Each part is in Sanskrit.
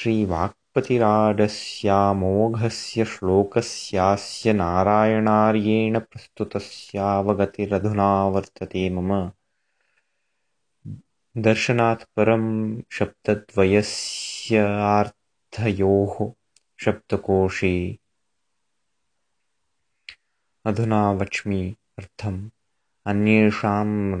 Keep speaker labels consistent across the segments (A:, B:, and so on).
A: श्रीवाक्पतिराजस्यामोघस्य श्लोकस्यास्य नारायणार्येण प्रस्तुतस्यावगतिरधुना वर्तते मम। दर्शनात् परं शब्दद्वयस्यार्थयोः शब्दकोशे। अधुना वच्मि अर्थम्। अन्येषां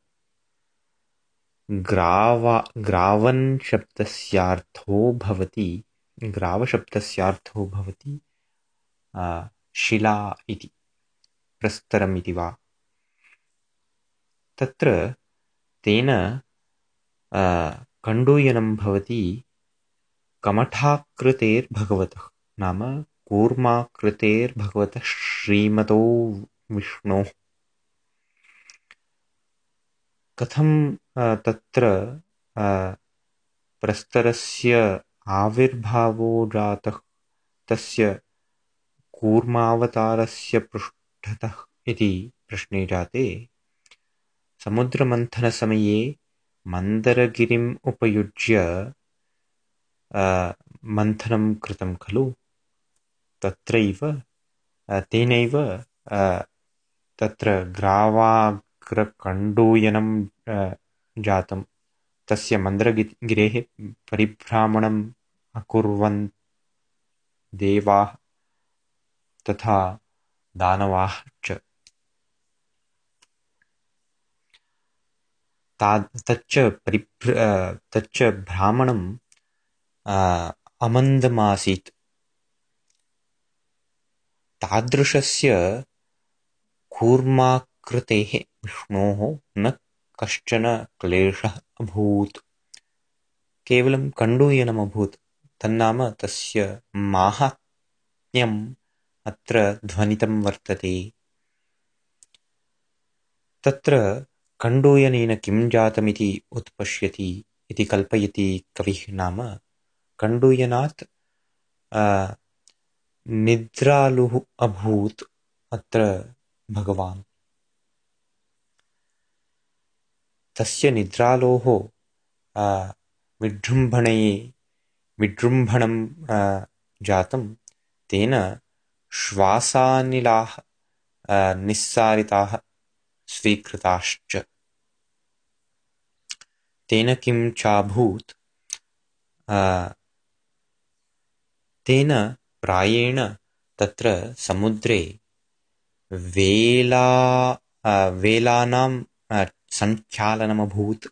A: ग्रावन् शब्दस्यार्थो भवति ग्रावशब्दस्यार्थो भवति शिला इति प्रस्तरम् इति वा। तत्र तेन कण्डूयनं भवति कमठाकृतेर्भगवतः नाम कूर्माकृतेर्भगवतः श्रीमतो विष्णोः कथं तत्र प्रस्तरस्य आविर्भावो जातः तस्य कूर्मावतारस्य पृष्ठतः इति प्रश्ने जाते। समुद्रमन्थनसमये मन्दरगिरिम् उपयुज्य मन्थनं कृतं खलु। तत्रैव तेनैव तत्र ग्रावा कण्डूयनं जातं तस्य मन्दरगिरेः परिभ्रामणम् अकुर्वन् देवाः तथा दानवाः च। तच्च परिभ्र तच्च भ्रामणम् अमन्दमासीत्। तादृशस्य कूर्माकृतेः विष्णोः न कश्चन क्लेशः अभूत्। केवलं कण्डूयनमभूत्। तन्नाम तस्य माहात्म्यम् अत्र ध्वनितं वर्तते। तत्र कण्डूयनेन किं जातमिति उत्पश्यति इति कल्पयति कविः नाम कण्डूयनात् निद्रालुः अभूत् अत्र भगवान् तस्य निद्रालोः विजृम्भणये विजृम्भणं जातं तेन श्वासानिलाः निस्सारिताः स्वीकृताश्च। तेन किं चाभूत्? तेन प्रायेण तत्र समुद्रे वेला वेलानां सङ्ख्यालनमभूत्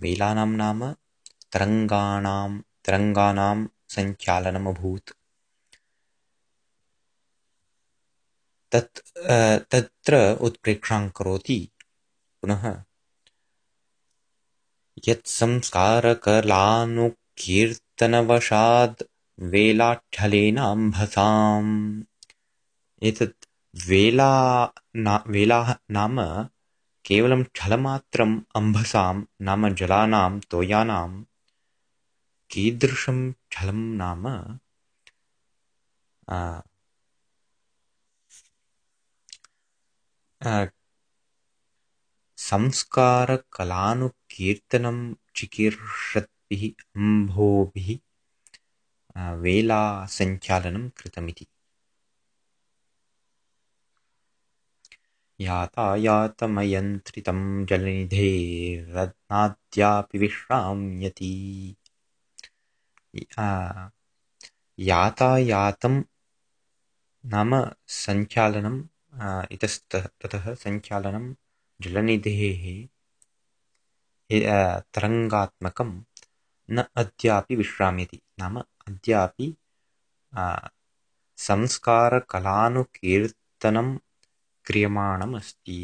A: वेलानां नाम तरङ्गाणां तरङ्गाणां सङ्ख्यालनमभूत् तत् तत्र उत्प्रेक्षां करोति। पुनः यत्संस्कारकलानुकीर्तनवशाद् वेलाठलेनाम्भसाम्। एतत् वेला ना वेलाः नाम केवलं छलमात्रम् अम्भसां नाम जलानां तोयानां कीदृशं छलं नाम संस्कारकलानुकीर्तनं चिकीर्षद्भिः अम्भोभिः वेलासञ्चालनं कृतमिति यातायातमयन्त्रितं जलनिधेरनाद्यापि विश्राम्यति। यातायातं नाम सञ्चालनं इतस्ततः ततः सञ्चालनं जलनिधेः तरङ्गात्मकं न अद्यापि विश्राम्यति। नाम अद्यापि संस्कारकलानुकीर्तनं क्रियमाणमस्ति